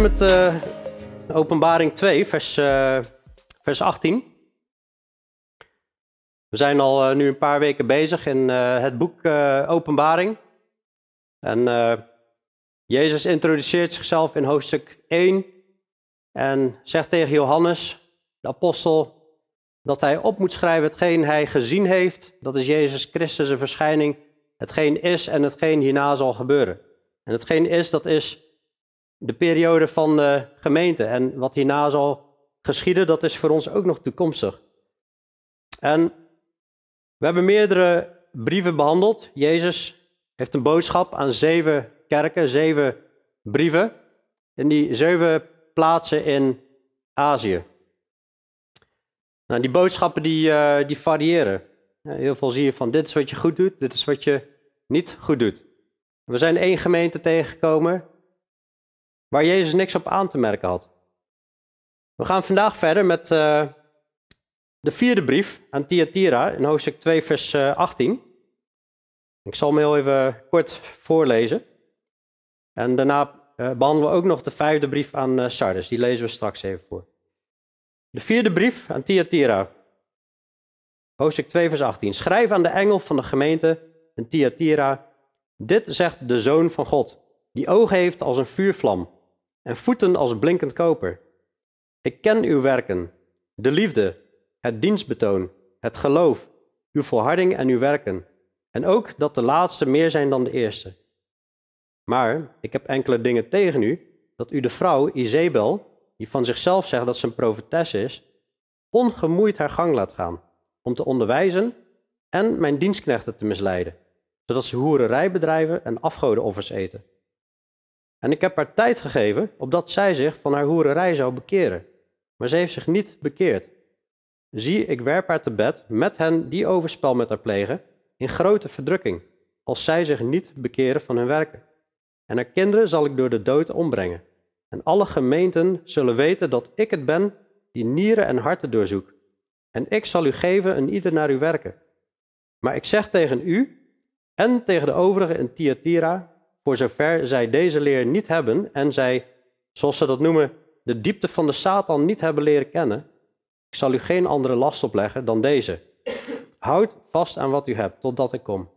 Met uh, Openbaring 2, vers, uh, vers 18. We zijn al uh, nu een paar weken bezig in het boek Openbaring. En Jezus introduceert zichzelf in hoofdstuk 1 en zegt tegen Johannes, de apostel, dat hij op moet schrijven hetgeen hij gezien heeft. Dat is Jezus Christus' verschijning. Hetgeen is en hetgeen hierna zal gebeuren. En hetgeen is, dat is de periode van de gemeente. En wat hierna zal geschieden, dat is voor ons ook nog toekomstig. En we hebben meerdere brieven behandeld. Jezus heeft een boodschap aan zeven kerken, zeven brieven. In die zeven plaatsen in Azië. Nou, die boodschappen die, uh, die variëren. Heel veel zie je van dit is wat je goed doet, dit is wat je niet goed doet. We zijn één gemeente tegengekomen waar Jezus niks op aan te merken had. We gaan vandaag verder met uh, de vierde brief aan Thyatira in hoofdstuk 2 vers 18. Eh, Ik zal hem heel even kort voorlezen. En daarna behandelen we ook nog de vijfde brief aan Sardes. Die lezen we straks even voor. De vierde brief aan Thyatira. Hoofdstuk 2, vers 18. Schrijf aan de engel van de gemeente in Thyatira. Dit zegt de Zoon van God, die ogen heeft als een vuurvlam en voeten als blinkend koper. Ik ken uw werken, de liefde, het dienstbetoon, het geloof, uw volharding en uw werken. En ook dat de laatste meer zijn dan de eerste. Maar ik heb enkele dingen tegen u, dat u de vrouw Izebel, die van zichzelf zegt dat ze een profetes is, ongemoeid haar gang laat gaan, om te onderwijzen en mijn dienstknechten te misleiden, zodat ze hoererij bedrijven en afgodenoffers eten. En ik heb haar tijd gegeven, opdat zij zich van haar hoererij zou bekeren, maar ze heeft zich niet bekeerd. Zie, ik werp haar te bed met hen die overspel met haar plegen, in grote verdrukking, als zij zich niet bekeren van hun werken. En haar kinderen zal ik door de dood ombrengen. En alle gemeenten zullen weten dat ik het ben die nieren en harten doorzoek. En ik zal u geven een ieder naar uw werken. Maar ik zeg tegen u en tegen de overigen in Thyatira, voor zover zij deze leer niet hebben en zij, zoals ze dat noemen, de diepte van de Satan niet hebben leren kennen, ik zal u geen andere last opleggen dan deze. Houd vast aan wat u hebt, totdat ik kom.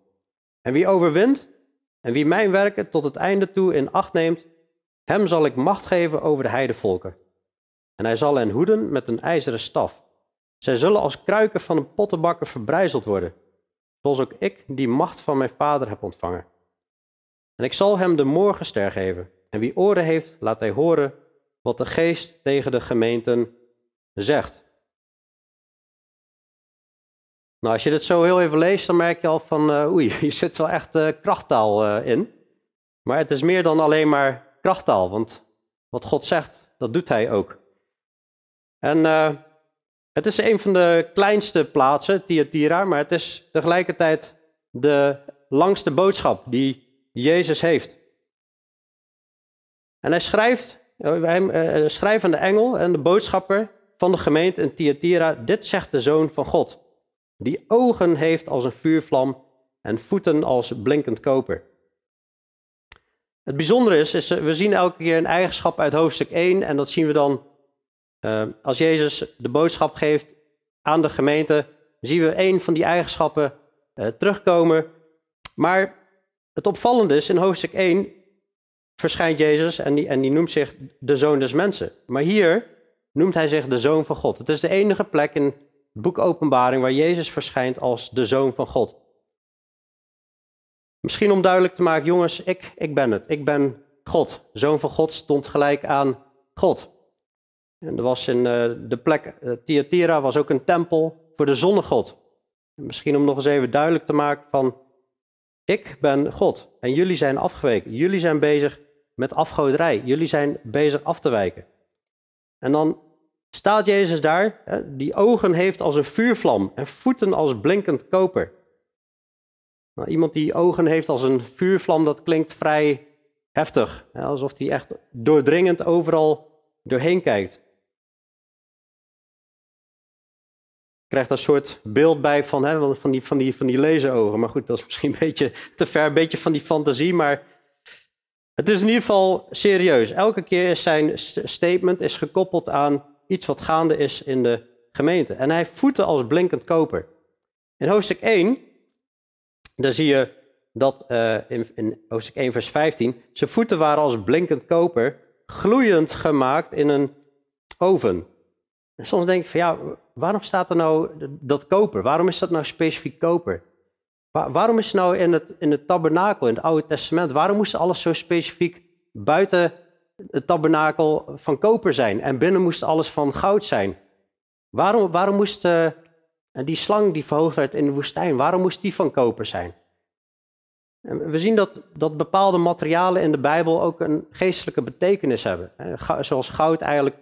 En wie overwint en wie mijn werken tot het einde toe in acht neemt, hem zal ik macht geven over de heidevolken. En hij zal hen hoeden met een ijzeren staf. Zij zullen als kruiken van een pottenbakker verbrijzeld worden, zoals ook ik die macht van mijn vader heb ontvangen. En ik zal hem de morgenster geven. En wie oren heeft, laat hij horen wat de geest tegen de gemeenten zegt. Nou, als je dit zo heel even leest, dan merk je al van, uh, oei, hier zit wel echt uh, krachttaal uh, in. Maar het is meer dan alleen maar krachttaal, want wat God zegt, dat doet hij ook. En het is een van de kleinste plaatsen, Thyatira, maar het is tegelijkertijd de langste boodschap die Jezus heeft. En hij schrijft, eh, hij uh, schrijft aan de engel en de boodschapper van de gemeente in Thyatira, dit zegt de Zoon van God, die ogen heeft als een vuurvlam en voeten als blinkend koper. Het bijzondere is, is, we zien elke keer een eigenschap uit hoofdstuk 1 en dat zien we dan als Jezus de boodschap geeft aan de gemeente, zien we een van die eigenschappen terugkomen. Maar het opvallende is, in hoofdstuk 1 verschijnt Jezus en die, en die noemt zich de zoon des mensen. Maar hier noemt hij zich de zoon van God. Het is de enige plek in het boek Openbaring waar Jezus verschijnt als de zoon van God. Misschien om duidelijk te maken, jongens, ik, ik ben het. Ik ben God. Zoon van God stond gelijk aan God. En er was in uh, de plek, uh, was ook een tempel voor de zonnegod. En misschien om nog eens even duidelijk te maken van, ik ben God en jullie zijn afgeweken. Jullie zijn bezig met afgoderij. Jullie zijn bezig af te wijken. En dan staat Jezus daar, die ogen heeft als een vuurvlam en voeten als blinkend koper. Nou, iemand die ogen heeft als een vuurvlam, dat klinkt vrij heftig. Alsof hij echt doordringend overal doorheen kijkt. Krijg daar een soort beeld bij van, hè, van, die, van, die, van die. Maar goed, dat is misschien een beetje te ver, een beetje van die fantasie. Maar Het is in ieder geval serieus. Elke keer is zijn statement is gekoppeld aan iets wat gaande is in de gemeente. En hij voeten als blinkend koper. In hoofdstuk 1, daar zie je dat uh, in, in, hoofdstuk 1, vers 15, zijn voeten waren als blinkend koper, gloeiend gemaakt in een oven. En soms denk ik van ja, waarom staat er nou dat koper? Waarom is dat nou specifiek koper? waarom is nou in het, in tabernakel, in het Oude Testament, waarom moest alles zo specifiek buiten het tabernakel van koper zijn en binnen moest alles van goud zijn? Waarom, waarom moest uh, die slang die verhoogd werd in de woestijn, waarom moest die van koper zijn? We zien dat, dat bepaalde materialen in de Bijbel ook een geestelijke betekenis hebben. Zoals goud eigenlijk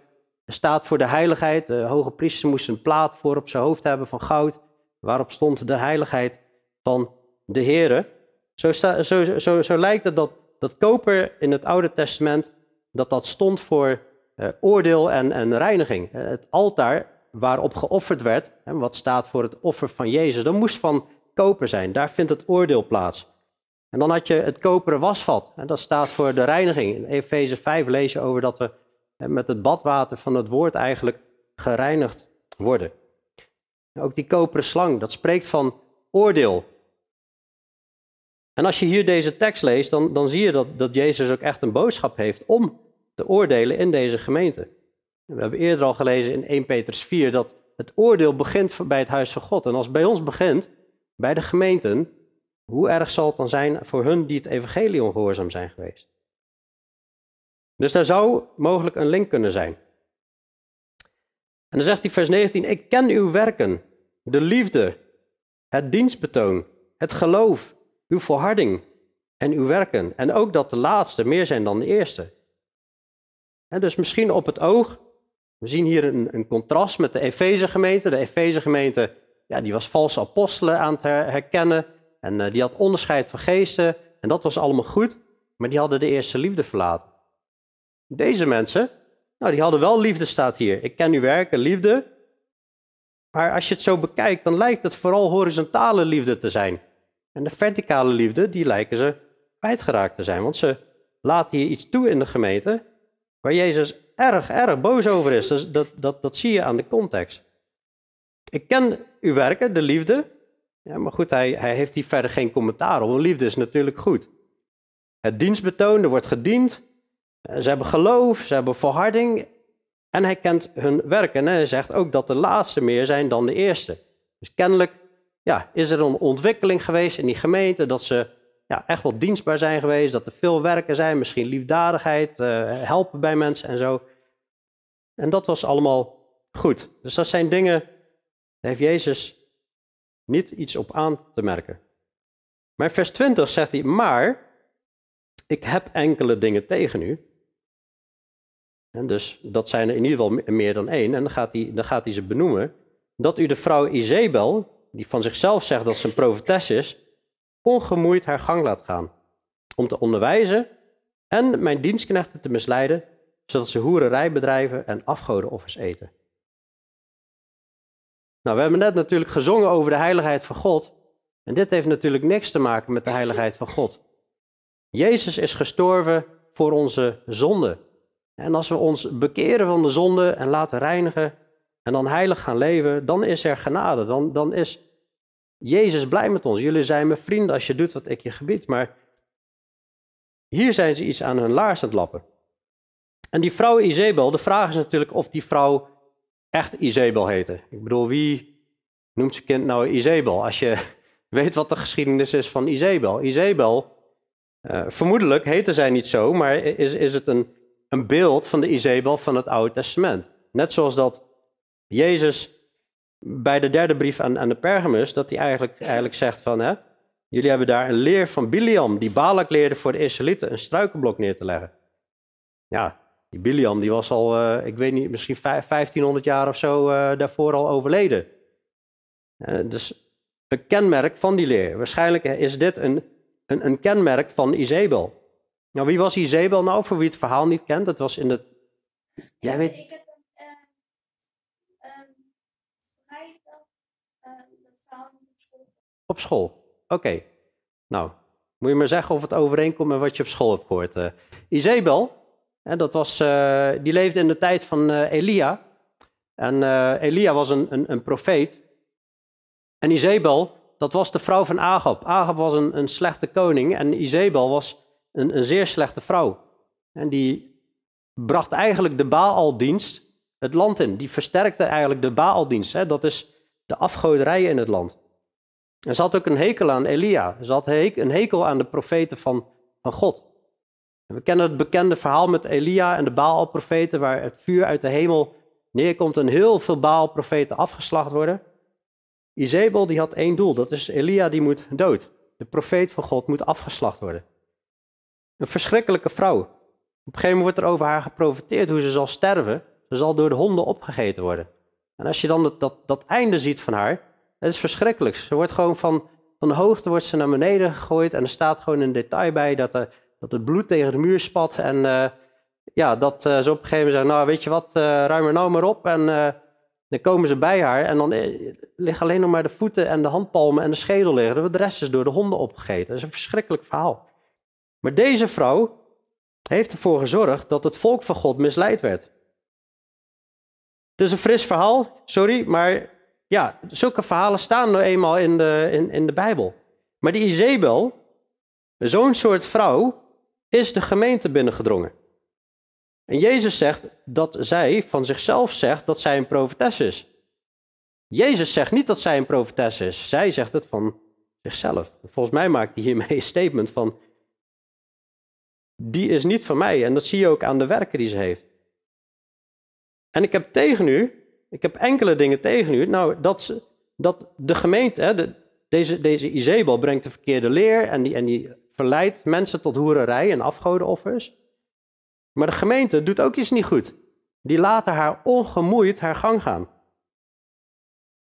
staat voor de heiligheid. De hoge priester moest een plaat voor op zijn hoofd hebben van goud, waarop stond de heiligheid van de Here. Zo, zo, zo, zo, lijkt het dat, dat koper in het Oude Testament, dat dat stond voor eh, oordeel en, en reiniging. Eh, het altaar waarop geofferd werd, wat staat voor het offer van Jezus, dat moest van koper zijn. Daar vindt het oordeel plaats. En dan had je het koperen wasvat. Dat staat voor de reiniging. In Efeze 5 lees je over dat we met het badwater van het woord eigenlijk gereinigd worden. Ook die koperen slang, dat spreekt van oordeel. En als je hier deze tekst leest, dan, dan zie je dat, dat Jezus ook echt een boodschap heeft om te oordelen in deze gemeente. We hebben eerder al gelezen in 1 Petrus 4 dat het oordeel begint bij het huis van God. En als het bij ons begint, bij de gemeenten, hoe erg zal het dan zijn voor hun die het evangelie ongehoorzaam zijn geweest? Dus daar zou mogelijk een link kunnen zijn. En dan zegt hij vers 19, ik ken uw werken, de liefde, het dienstbetoon, het geloof, uw volharding en uw werken. En ook dat de laatste meer zijn dan de eerste. En dus misschien op het oog, we zien hier een, een contrast met de Efeze gemeente. De Efeze gemeente, ja, die was valse apostelen aan het herkennen. En uh, die had onderscheid van geesten. En dat was allemaal goed. Maar die hadden de eerste liefde verlaten. Deze mensen, nou, die hadden wel liefde, staat hier. Ik ken uw werken, liefde. Maar als je het zo bekijkt, dan lijkt het vooral horizontale liefde te zijn. En de verticale liefde, die lijken ze kwijtgeraakt te zijn. Want ze laten hier iets toe in de gemeente waar Jezus erg, erg boos over is. Dus dat, dat, dat zie je aan de context. Ik ken uw werken, de liefde. Ja, maar goed, hij, hij heeft hier verder geen commentaar op. Liefde is natuurlijk goed. Het dienstbetoon, er wordt gediend. Ze hebben geloof, ze hebben volharding. En hij kent hun werken. En hij zegt ook dat de laatste meer zijn dan de eerste. Dus kennelijk ja, is er een ontwikkeling geweest in die gemeente dat ze ja, echt wel dienstbaar zijn geweest, dat er veel werken zijn, misschien liefdadigheid, uh, helpen bij mensen en zo. En dat was allemaal goed. Dus dat zijn dingen, daar heeft Jezus niet iets op aan te merken. Maar vers 20 zegt hij, maar ik heb enkele dingen tegen u. Dus dat zijn er in ieder geval meer dan één. En dan gaat hij, ze benoemen. Dat u de vrouw Izebel, die van zichzelf zegt dat ze een profetes is, ongemoeid haar gang laat gaan. Om te onderwijzen en mijn dienstknechten te misleiden, zodat ze hoererij bedrijven en afgodenoffers eten. Nou, we hebben net natuurlijk gezongen over de heiligheid van God. En dit heeft natuurlijk niks te maken met de heiligheid van God. Jezus is gestorven voor onze zonde. En als we ons bekeren van de zonde en laten reinigen en dan heilig gaan leven, dan is er genade. Dan, dan is Jezus blij met ons. Jullie zijn mijn vrienden als je doet wat ik je gebied. Maar hier zijn ze iets aan hun laars aan het lappen. En die vrouw Izebel, de vraag is natuurlijk of die vrouw echt Izebel heette. Ik bedoel, wie noemt zijn kind nou Izebel? Als je weet wat de geschiedenis is van Izebel. Izebel, uh, vermoedelijk heette zij niet zo, maar is, is het een, een beeld van de Izebel van het Oude Testament. Net zoals dat Jezus bij de derde brief aan, aan de Pergamus, dat hij eigenlijk, eigenlijk zegt van, hè, jullie hebben daar een leer van Biliam, die Balak leerde voor de Israëlieten een struikenblok neer te leggen. Ja, die Biliam die was al, uh, ik weet niet, misschien 1500 jaar of zo uh, daarvoor al overleden. Uh, dus een kenmerk van die leer. Waarschijnlijk is dit een, een, een kenmerk van Izebel. Nou, wie was Izebel nou, voor wie het verhaal niet kent? Het was in het... Jij weet... Op school. Oké. Nou, Moet je maar zeggen of het overeenkomt met wat je op school hebt gehoord. Uh, hè, dat was, uh, die leefde in de tijd van uh, Elia. En Elia was een, een, een profeet. En Izebel, dat was de vrouw van Agab. Agab was een, een slechte koning en Izebel was een, een zeer slechte vrouw. En die bracht eigenlijk de Baaldienst het land in. Die versterkte eigenlijk de Baaldienst. Hè. Dat is de afgoderij in het land. En ze had ook een hekel aan Elia. Ze had een hekel aan de profeten van, van God. En we kennen het bekende verhaal met Elia en de Baalprofeten, waar het vuur uit de hemel neerkomt en heel veel Baalprofeten afgeslacht worden. Izebel die had één doel, dat is Elia die moet dood. De profeet van God moet afgeslacht worden. Een verschrikkelijke vrouw. Op een gegeven moment wordt er over haar geprofiteerd hoe ze zal sterven. Ze zal door de honden opgegeten worden. En als je dan dat, dat, dat einde ziet van haar, het is verschrikkelijk. Ze wordt gewoon van, van de hoogte wordt ze naar beneden gegooid en er staat gewoon een detail bij dat, er, dat het bloed tegen de muur spat. En uh, ja, dat uh, ze op een gegeven moment zeggen, nou weet je wat, uh, ruim er nou maar op. En dan komen ze bij haar en dan liggen alleen nog maar de voeten en de handpalmen en de schedel liggen. De rest is door de honden opgegeten. Dat is een verschrikkelijk verhaal. Maar deze vrouw heeft ervoor gezorgd dat het volk van God misleid werd. Het is een fris verhaal, sorry, maar ja, zulke verhalen staan nou eenmaal in de, in, in de Bijbel. Maar die Izebel, zo'n soort vrouw, is de gemeente binnengedrongen. En Jezus zegt dat zij van zichzelf zegt dat zij een profetes is. Jezus zegt niet dat zij een profetes is. Zij zegt het van zichzelf. Volgens mij maakt hij hiermee een statement van: die is niet van mij. En dat zie je ook aan de werken die ze heeft. En ik heb tegen u, ik heb enkele dingen tegen u. Nou, dat, ze, dat de gemeente, hè, de, deze, deze Izebel brengt de verkeerde leer en die, en die verleidt mensen tot hoererij en afgodenoffers. Maar de gemeente doet ook iets niet goed. Die laten haar ongemoeid haar gang gaan.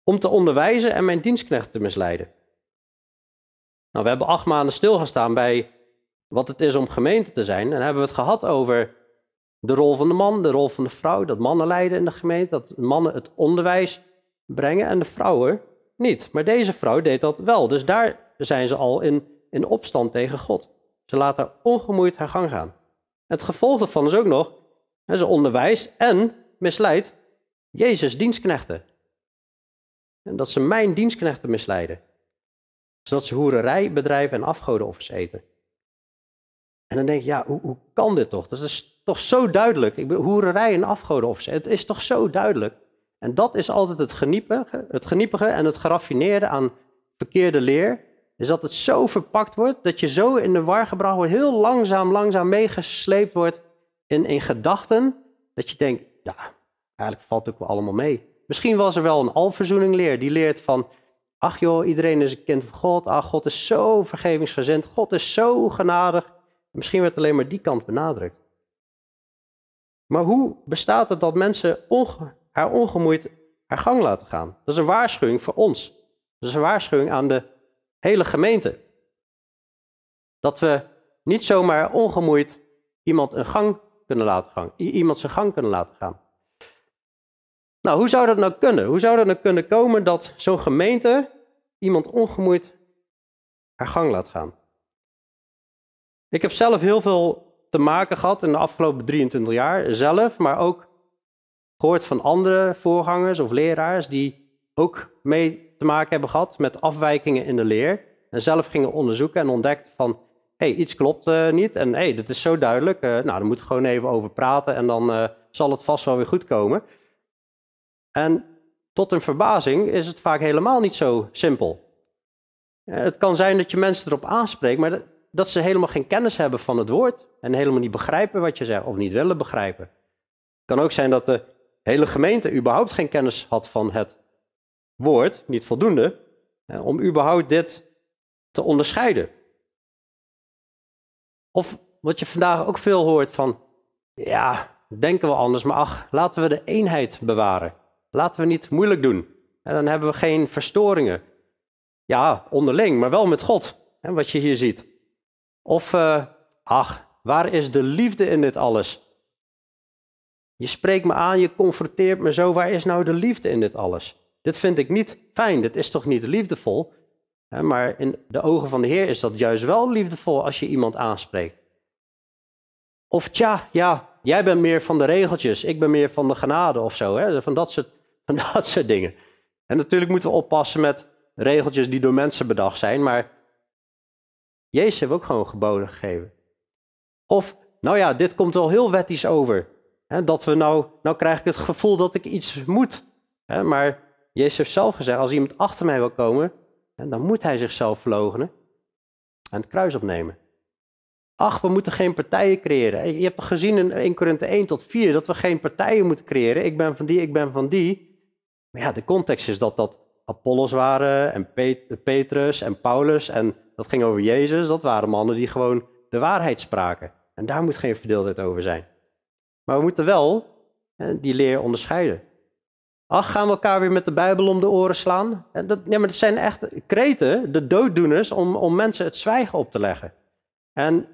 Om te onderwijzen en mijn dienstknecht te misleiden. Nou, we hebben acht maanden stilgestaan bij wat het is om gemeente te zijn. En hebben we het gehad over de rol van de man, de rol van de vrouw, dat mannen leiden in de gemeente, dat mannen het onderwijs brengen en de vrouwen niet. Maar deze vrouw deed dat wel, dus daar zijn ze al in, in opstand tegen God. Ze laten ongemoeid haar gang gaan. Het gevolg daarvan is ook nog, ze onderwijst en misleidt Jezus dienstknechten. En dat ze mijn dienstknechten misleiden. Zodat ze hoererij bedrijven en afgodenoffers eten. En dan denk je, ja, hoe, hoe kan dit toch? Dat is toch zo duidelijk. Ik hoererij en afgodenoffers, het is toch zo duidelijk. En dat is altijd het geniepige, het geniepige en het geraffineerde aan verkeerde leer. Is dat het zo verpakt wordt, dat je zo in de war gebracht wordt, heel langzaam, langzaam meegesleept wordt in, in gedachten. Dat je denkt, ja, eigenlijk valt het ook wel allemaal mee. Misschien was er wel een alverzoening leer, die leert van, ach joh, iedereen is een kind van God. Ach, God is zo vergevingsgezind. God is zo genadig. Misschien werd alleen maar die kant benadrukt. Maar hoe bestaat het dat mensen haar ongemoeid haar gang laten gaan? Dat is een waarschuwing voor ons. Dat is een waarschuwing aan de hele gemeente. Dat we niet zomaar ongemoeid iemand een gang kunnen laten gaan, iemand zijn gang kunnen laten gaan. Nou, hoe zou dat nou kunnen? Hoe zou dat nou kunnen komen dat zo'n gemeente iemand ongemoeid haar gang laat gaan? Ik heb zelf heel veel te maken gehad in de afgelopen 23 jaar, zelf, maar ook gehoord van andere voorgangers of leraars die ook mee te maken hebben gehad met afwijkingen in de leer. En zelf gingen onderzoeken en ontdekten van, hé, hey, iets klopt uh, niet en hé, hey, dit is zo duidelijk. Uh, nou, daar moeten we gewoon even over praten en dan uh, zal het vast wel weer goed komen. En tot een verbazing is het vaak helemaal niet zo simpel. Het kan zijn dat je mensen erop aanspreekt, maar dat ze helemaal geen kennis hebben van het woord en helemaal niet begrijpen wat je zegt of niet willen begrijpen. Het kan ook zijn dat de hele gemeente überhaupt geen kennis had van het woord, niet voldoende, om überhaupt dit te onderscheiden. Of wat je vandaag ook veel hoort van, ja, denken we anders, maar ach, laten we de eenheid bewaren. Laten we niet moeilijk doen. En dan hebben we geen verstoringen. Ja, onderling, maar wel met God, wat je hier ziet. Of, uh, ach, waar is de liefde in dit alles? Je spreekt me aan, je confronteert me zo, waar is nou de liefde in dit alles? Dit vind ik niet fijn, dit is toch niet liefdevol? Maar in de ogen van de Heer is dat juist wel liefdevol als je iemand aanspreekt. Of tja, ja, jij bent meer van de regeltjes, ik ben meer van de genade of zo. Hè? Van, dat van dat soort dingen. En natuurlijk moeten we oppassen met regeltjes die door mensen bedacht zijn, maar Jezus heeft ook gewoon geboden gegeven. Of, nou ja, dit komt wel heel wettisch over. Hè? Dat we nou, nou krijg ik het gevoel dat ik iets moet. Hè? Maar Jezus heeft zelf gezegd, als iemand achter mij wil komen, dan moet hij zichzelf verloochenen en het kruis opnemen. Ach, we moeten geen partijen creëren. Je hebt gezien in 1 Korinthe 1 tot 4 dat we geen partijen moeten creëren. Ik ben van die, ik ben van die. Maar ja, de context is dat dat Apollos waren en Petrus en Paulus en dat ging over Jezus. Dat waren mannen die gewoon de waarheid spraken. En daar moet geen verdeeldheid over zijn. Maar we moeten wel die leer onderscheiden. Ach, gaan we elkaar weer met de Bijbel om de oren slaan? Dat, ja, maar dat zijn echt kreten, de dooddoeners, om, om mensen het zwijgen op te leggen. En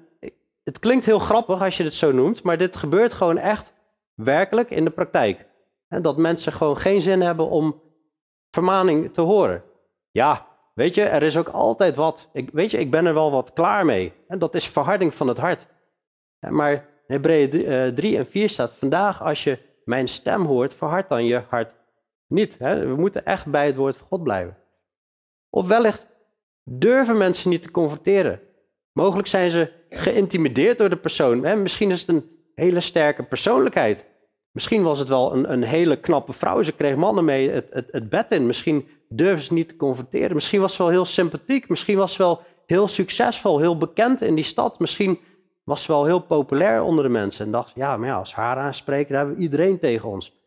het klinkt heel grappig als je het zo noemt, maar dit gebeurt gewoon echt werkelijk in de praktijk. Dat mensen gewoon geen zin hebben om vermaning te horen. Ja, weet je, er is ook altijd wat. Ik, weet je, ik ben er wel wat klaar mee. En dat is verharding van het hart. Maar Hebreeën 3 eh, en 4 staat: Vandaag, als je mijn stem hoort, verhard dan je hart niet. We moeten echt bij het woord van God blijven. Of wellicht durven mensen niet te confronteren. Mogelijk zijn ze geïntimideerd door de persoon. Misschien is het een hele sterke persoonlijkheid. Misschien was het wel een, een hele knappe vrouw. Ze kreeg mannen mee het, het, het bed in. Misschien durven ze niet te confronteren. Misschien was ze wel heel sympathiek. Misschien was ze wel heel succesvol, heel bekend in die stad. Misschien was ze wel heel populair onder de mensen. En dacht, ja, maar ja, als haar aanspreken, dan hebben we iedereen tegen ons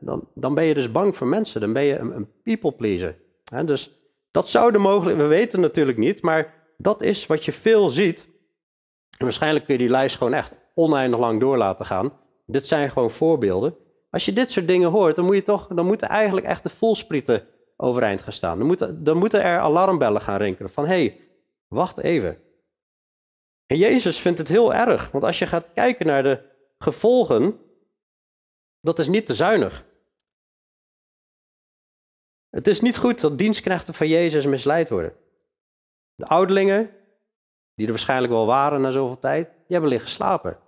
dan, dan ben je dus bang voor mensen, dan ben je een, een people pleaser. dus dat zou de mogelijk, we weten natuurlijk niet, maar dat is wat je veel ziet. Waarschijnlijk kun je die lijst gewoon echt oneindig lang door laten gaan. Dit zijn gewoon voorbeelden. Als je dit soort dingen hoort, dan, moet je toch, dan moeten eigenlijk echt de volsprieten overeind gaan staan. Dan moeten, dan moeten er alarmbellen gaan rinkelen van hé, hey, wacht even. En Jezus vindt het heel erg, want als je gaat kijken naar de gevolgen dat is niet te zuinig. Het is niet goed dat dienstknechten van Jezus misleid worden. De ouderlingen, die er waarschijnlijk wel waren na zoveel tijd, die hebben liggen slapen.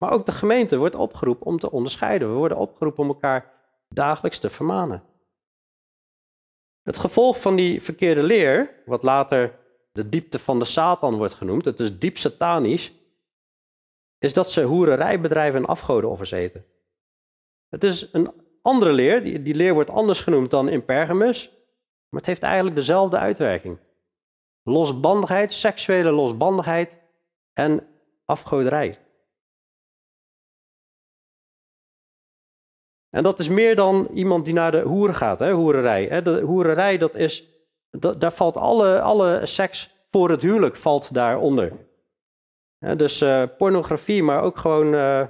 Maar ook de gemeente wordt opgeroepen om te onderscheiden. We worden opgeroepen om elkaar dagelijks te vermanen. Het gevolg van die verkeerde leer, wat later de diepte van de Satan wordt genoemd, het is diep satanisch, is dat ze hoererij bedrijven en afgodenoffers eten. Het is een andere leer, die, die leer wordt anders genoemd dan in Pergamus, maar het heeft eigenlijk dezelfde uitwerking. Losbandigheid, seksuele losbandigheid en afgoderij. En dat is meer dan iemand die naar de hoeren gaat, hè, hoererij. Hè. De hoererij, dat is, dat, daar valt alle, alle seks voor het huwelijk valt daaronder. dus uh, pornografie, maar ook gewoon uh,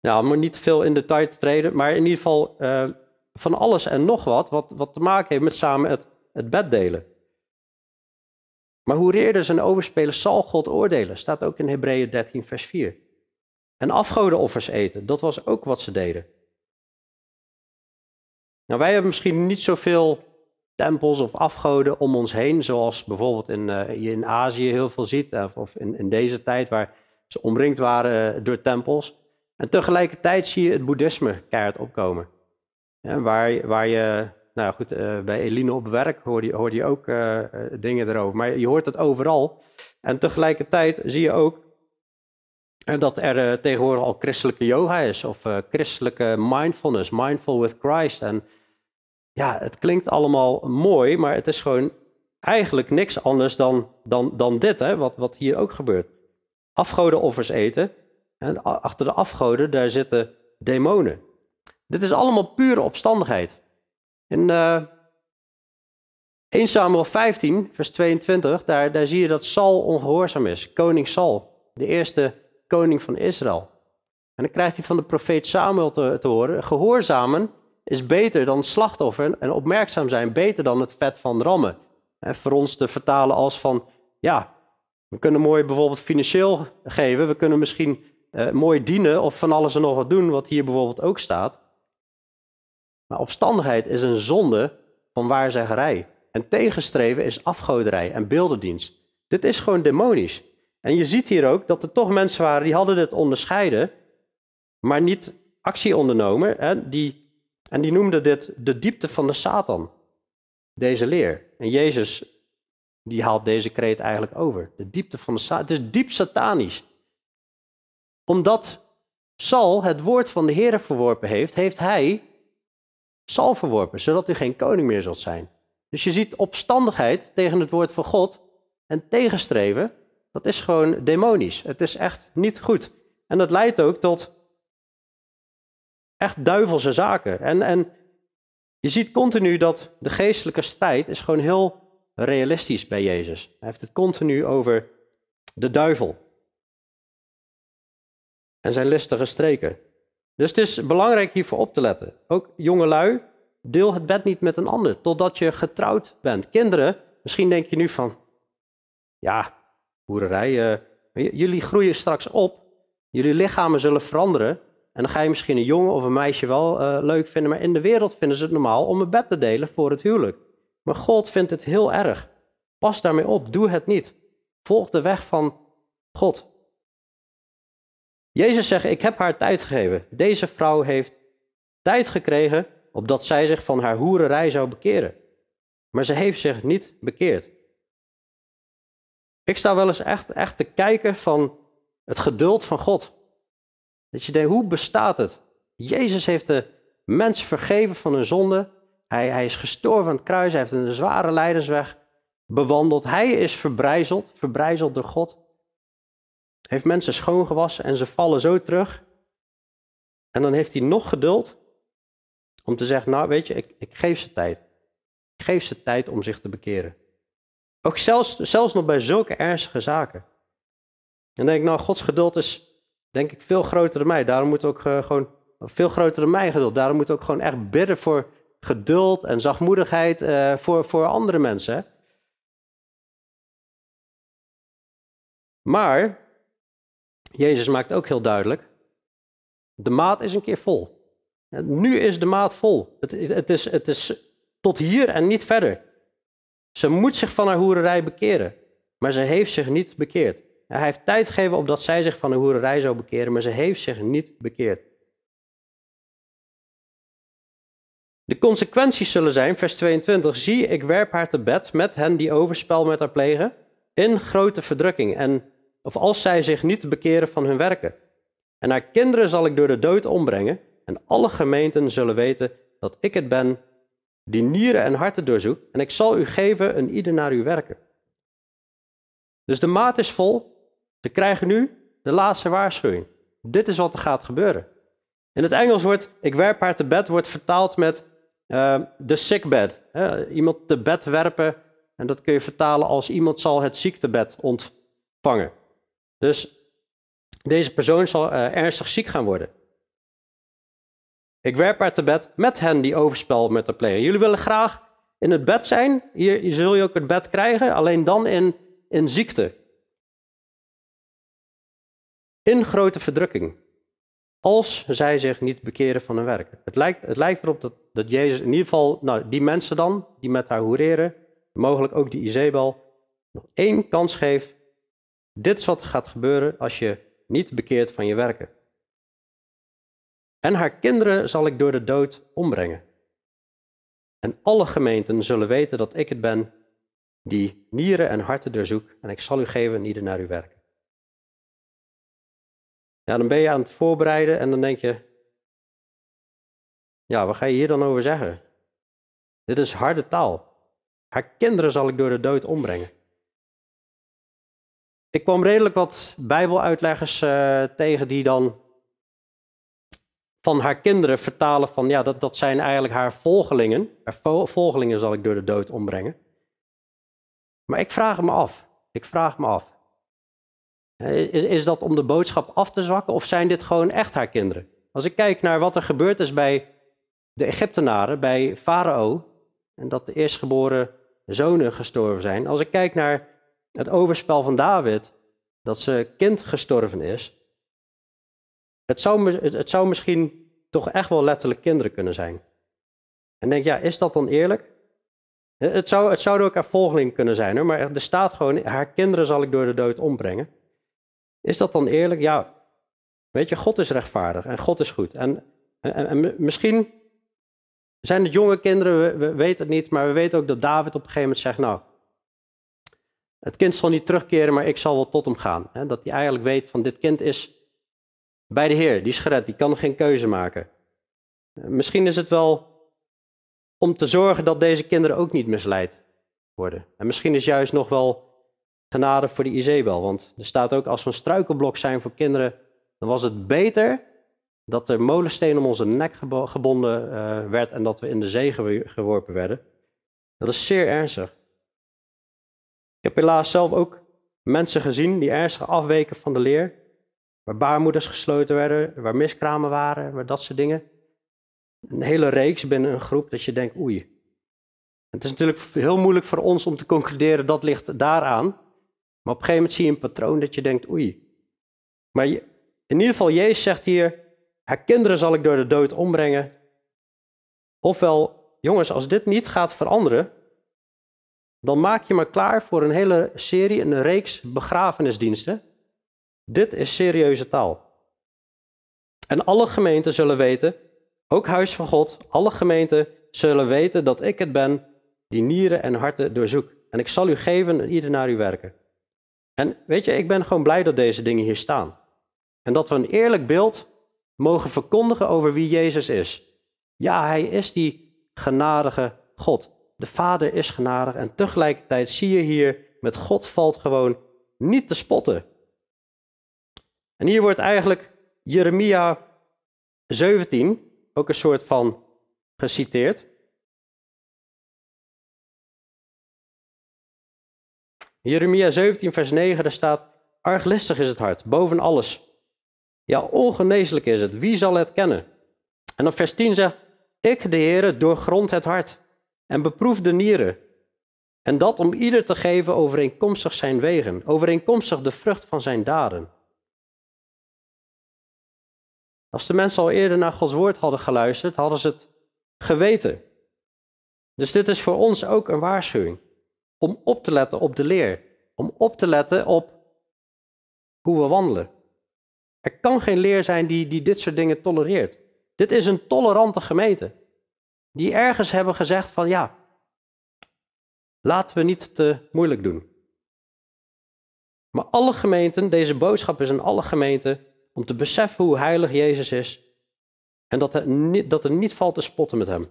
nou, om niet te veel in detail treden, maar in ieder geval uh, van alles en nog wat, wat, wat te maken heeft met samen het, het bed delen. Maar hoe reerders en overspelen zal God oordelen, staat ook in Hebreeën 13, vers 4. En afgodenoffers eten, dat was ook wat ze deden. Nou, wij hebben misschien niet zoveel tempels of afgoden om ons heen, zoals bijvoorbeeld in, uh, je in Azië heel veel ziet, of in, in deze tijd waar ze omringd waren door tempels. En tegelijkertijd zie je het boeddhisme keihard opkomen. Waar, waar je, nou goed, bij Eline op werk hoorde je, hoorde je ook dingen erover. Maar je hoort het overal. En tegelijkertijd zie je ook dat er tegenwoordig al christelijke yoga is. Of christelijke mindfulness, mindful with Christ. En ja, het klinkt allemaal mooi, maar het is gewoon eigenlijk niks anders dan, dan, dan dit, hè, wat, wat hier ook gebeurt. Afgodenoffers eten en achter de afgoden, daar zitten demonen. Dit is allemaal pure opstandigheid. In uh, eh, 1 Samuel 15, vers 22, daar, daar zie je dat Saul ongehoorzaam is. Koning Saul, de eerste koning van Israël. En dan krijgt hij van de profeet Samuel te, horen: gehoorzamen is beter dan slachtoffer en opmerkzaam zijn beter dan het vet van rammen. En voor ons te vertalen als van, ja, we kunnen mooi bijvoorbeeld financieel geven, we kunnen misschien uh, mooi dienen of van alles en nog wat doen, wat hier bijvoorbeeld ook staat. Maar opstandigheid is een zonde van waarzeggerij. En tegenstreven is afgoderij en beeldendienst. Dit is gewoon demonisch. En je ziet hier ook dat er toch mensen waren die hadden dit onderscheiden, maar niet actie ondernomen. Hè? Die, en die noemden dit de diepte van de Satan, deze leer. En Jezus, die haalt deze kreet eigenlijk over. De diepte van de Satan. Het is diep satanisch. Omdat Sal het woord van de Heer verworpen heeft, heeft hij Sal verworpen, zodat u geen koning meer zult zijn. Dus je ziet opstandigheid tegen het woord van God en tegenstreven, dat is gewoon demonisch. Het is echt niet goed. En dat leidt ook tot echt duivelse zaken. En, en je ziet continu dat de geestelijke strijd is gewoon heel realistisch bij Jezus. Hij heeft het continu over de duivel en zijn listige streken. Dus het is belangrijk hiervoor op te letten. Ook jongelui, deel het bed niet met een ander totdat je getrouwd bent. Kinderen, misschien denk je nu van, ja, boerderij, uh, jullie groeien straks op, jullie lichamen zullen veranderen. En dan ga je misschien een jongen of een meisje wel uh, leuk vinden, maar in de wereld vinden ze het normaal om een bed te delen voor het huwelijk. Maar God vindt het heel erg. Pas daarmee op, doe het niet. Volg de weg van God. Jezus zegt, ik heb haar tijd gegeven. Deze vrouw heeft tijd gekregen opdat zij zich van haar hoererij zou bekeren. Maar ze heeft zich niet bekeerd. Ik sta wel eens echt, echt te kijken van het geduld van God. Dat je denkt, hoe bestaat het? Jezus heeft de mens vergeven van hun zonde. Hij, hij is gestorven aan het kruis. Hij heeft een zware lijdensweg bewandeld. Hij is verbrijzeld, verbrijzeld door God heeft mensen schoongewassen en ze vallen zo terug. En dan heeft hij nog geduld om te zeggen, nou weet je, ik, ik geef ze tijd. Ik geef ze tijd om zich te bekeren. Ook zelfs, zelfs nog bij zulke ernstige zaken. En dan denk ik, nou, Gods geduld is denk ik veel groter dan mij. Daarom moet ook uh, gewoon, veel groter dan mijn geduld. Daarom moet ook gewoon echt bidden voor geduld en zachtmoedigheid uh, voor, voor andere mensen. Maar Jezus maakt ook heel duidelijk, de maat is een keer vol. Nu is de maat vol. Het, het, is, het is tot hier en niet verder. Ze moet zich van haar hoererij bekeren, maar ze heeft zich niet bekeerd. Hij heeft tijd gegeven opdat zij zich van de hoererij zou bekeren, maar ze heeft zich niet bekeerd. De consequenties zullen zijn, vers 22, zie, ik werp haar te bed met hen die overspel met haar plegen, in grote verdrukking. En of als zij zich niet bekeren van hun werken. En haar kinderen zal ik door de dood ombrengen, en alle gemeenten zullen weten dat ik het ben die nieren en harten doorzoekt, en ik zal u geven een ieder naar uw werken. Dus de maat is vol. We krijgen nu de laatste waarschuwing. Dit is wat er gaat gebeuren. In het Engels wordt, ik werp haar te bed, wordt vertaald met uh, de sickbed. Iemand te bed werpen, en dat kun je vertalen als iemand zal het ziektebed ontvangen. Dus deze persoon zal uh, ernstig ziek gaan worden. Ik werp haar te bed met hen die overspel met de plegen. Jullie willen graag in het bed zijn. Hier zul je ook het bed krijgen, alleen dan in, in ziekte. In grote verdrukking. Als zij zich niet bekeren van hun werk. Het lijkt, het lijkt erop dat, dat Jezus in ieder geval, nou, die mensen dan, die met haar hoereren, mogelijk ook die Izebel, nog één kans geeft dit is wat er gaat gebeuren als je niet bekeert van je werken. En haar kinderen zal ik door de dood ombrengen. En alle gemeenten zullen weten dat ik het ben die nieren en harten doorzoek en ik zal u geven ieder naar uw werken. Ja, dan ben je aan het voorbereiden en dan denk je, ja, wat ga je hier dan over zeggen? Dit is harde taal. Haar kinderen zal ik door de dood ombrengen. Ik kwam redelijk wat Bijbeluitleggers uh, tegen die dan van haar kinderen vertalen van ja, dat, dat zijn eigenlijk haar volgelingen. Haar volgelingen zal ik door de dood ombrengen. Maar ik vraag me af, ik vraag me af. Is, is dat om de boodschap af te zwakken of zijn dit gewoon echt haar kinderen? Als ik kijk naar wat er gebeurd is bij de Egyptenaren, bij Farao, en dat de eerstgeboren zonen gestorven zijn. Als ik kijk naar het overspel van David, dat zijn kind gestorven is, het zou, het zou misschien toch echt wel letterlijk kinderen kunnen zijn. En denk, ja, is dat dan eerlijk? Het, zou, het zouden ook haar volgeling kunnen zijn, maar er staat gewoon, haar kinderen zal ik door de dood ombrengen. Is dat dan eerlijk? Ja, weet je, God is rechtvaardig en God is goed. En, en, en misschien zijn het jonge kinderen, we, we, weten het niet, maar we weten ook dat David op een gegeven moment zegt, nou, het kind zal niet terugkeren, maar ik zal wel tot hem gaan. Dat hij eigenlijk weet van dit kind is bij de Heer, die is die kan geen keuze maken. Misschien is het wel om te zorgen dat deze kinderen ook niet misleid worden. En misschien is juist nog wel genade voor die Izebel, want er staat ook als we een struikelblok zijn voor kinderen, dan was het beter dat er molensteen om onze nek gebonden uh, werd en dat we in de zee geworpen werden. Dat is zeer ernstig. Ik heb helaas zelf ook mensen gezien die ernstig afweken van de leer, waar baarmoeders gesloten werden, waar miskramen waren, waar dat soort dingen. Een hele reeks binnen een groep dat je denkt, oei. Het is natuurlijk heel moeilijk voor ons om te concluderen dat ligt daaraan. Maar op een gegeven moment zie je een patroon dat je denkt, oei. Maar in ieder geval, Jezus zegt hier, haar kinderen zal ik door de dood ombrengen. Ofwel, jongens, als dit niet gaat veranderen, dan maak je me klaar voor een hele serie, een reeks begrafenisdiensten. Dit is serieuze taal. En alle gemeenten zullen weten, ook Huis van God, alle gemeenten zullen weten dat ik het ben die nieren en harten doorzoek. En ik zal u geven en ieder naar u werken. En weet je, ik ben gewoon blij dat deze dingen hier staan. En dat we een eerlijk beeld mogen verkondigen over wie Jezus is. Ja, hij is die genadige God. De Vader is genadig en tegelijkertijd zie je hier, met God valt gewoon niet te spotten. En hier wordt eigenlijk Jeremia 17 ook een soort van geciteerd. Jeremia 17, vers 9, daar staat: Arglistig is het hart, boven alles. Ja, ongeneeslijk is het. Wie zal het kennen? En dan vers 10 zegt: Ik, de Heer, doorgrond het hart en beproef de nieren. En dat om ieder te geven overeenkomstig zijn wegen, overeenkomstig de vrucht van zijn daden. Als de mensen al eerder naar Gods woord hadden geluisterd, hadden ze het geweten. Dus dit is voor ons ook een waarschuwing. Om op te letten op de leer. Om op te letten op hoe we wandelen. Er kan geen leer zijn die, dit soort dingen tolereert. Dit is een tolerante gemeente. Die ergens hebben gezegd van ja, laten we niet te moeilijk doen. Maar alle gemeenten, deze boodschap is in alle gemeenten om te beseffen hoe heilig Jezus is en dat er niet, dat er niet valt te spotten met hem.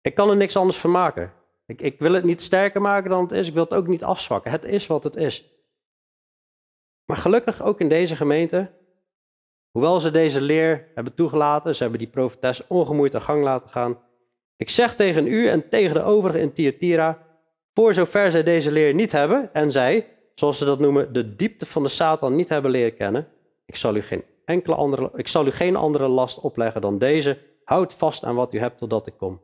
Ik kan er niks anders van maken. Ik, ik wil het niet sterker maken dan het is, ik wil het ook niet afzwakken. Het is wat het is. Maar gelukkig ook in deze gemeente, hoewel ze deze leer hebben toegelaten, ze hebben die profetes ongemoeid aan gang laten gaan. Ik zeg tegen u en tegen de overigen in Thyatira, voor zover zij deze leer niet hebben en zij, zoals ze dat noemen, de diepte van de Satan niet hebben leren kennen, ik zal u geen, enkele andere, ik zal u geen andere last opleggen dan deze. Houd vast aan wat u hebt totdat ik kom.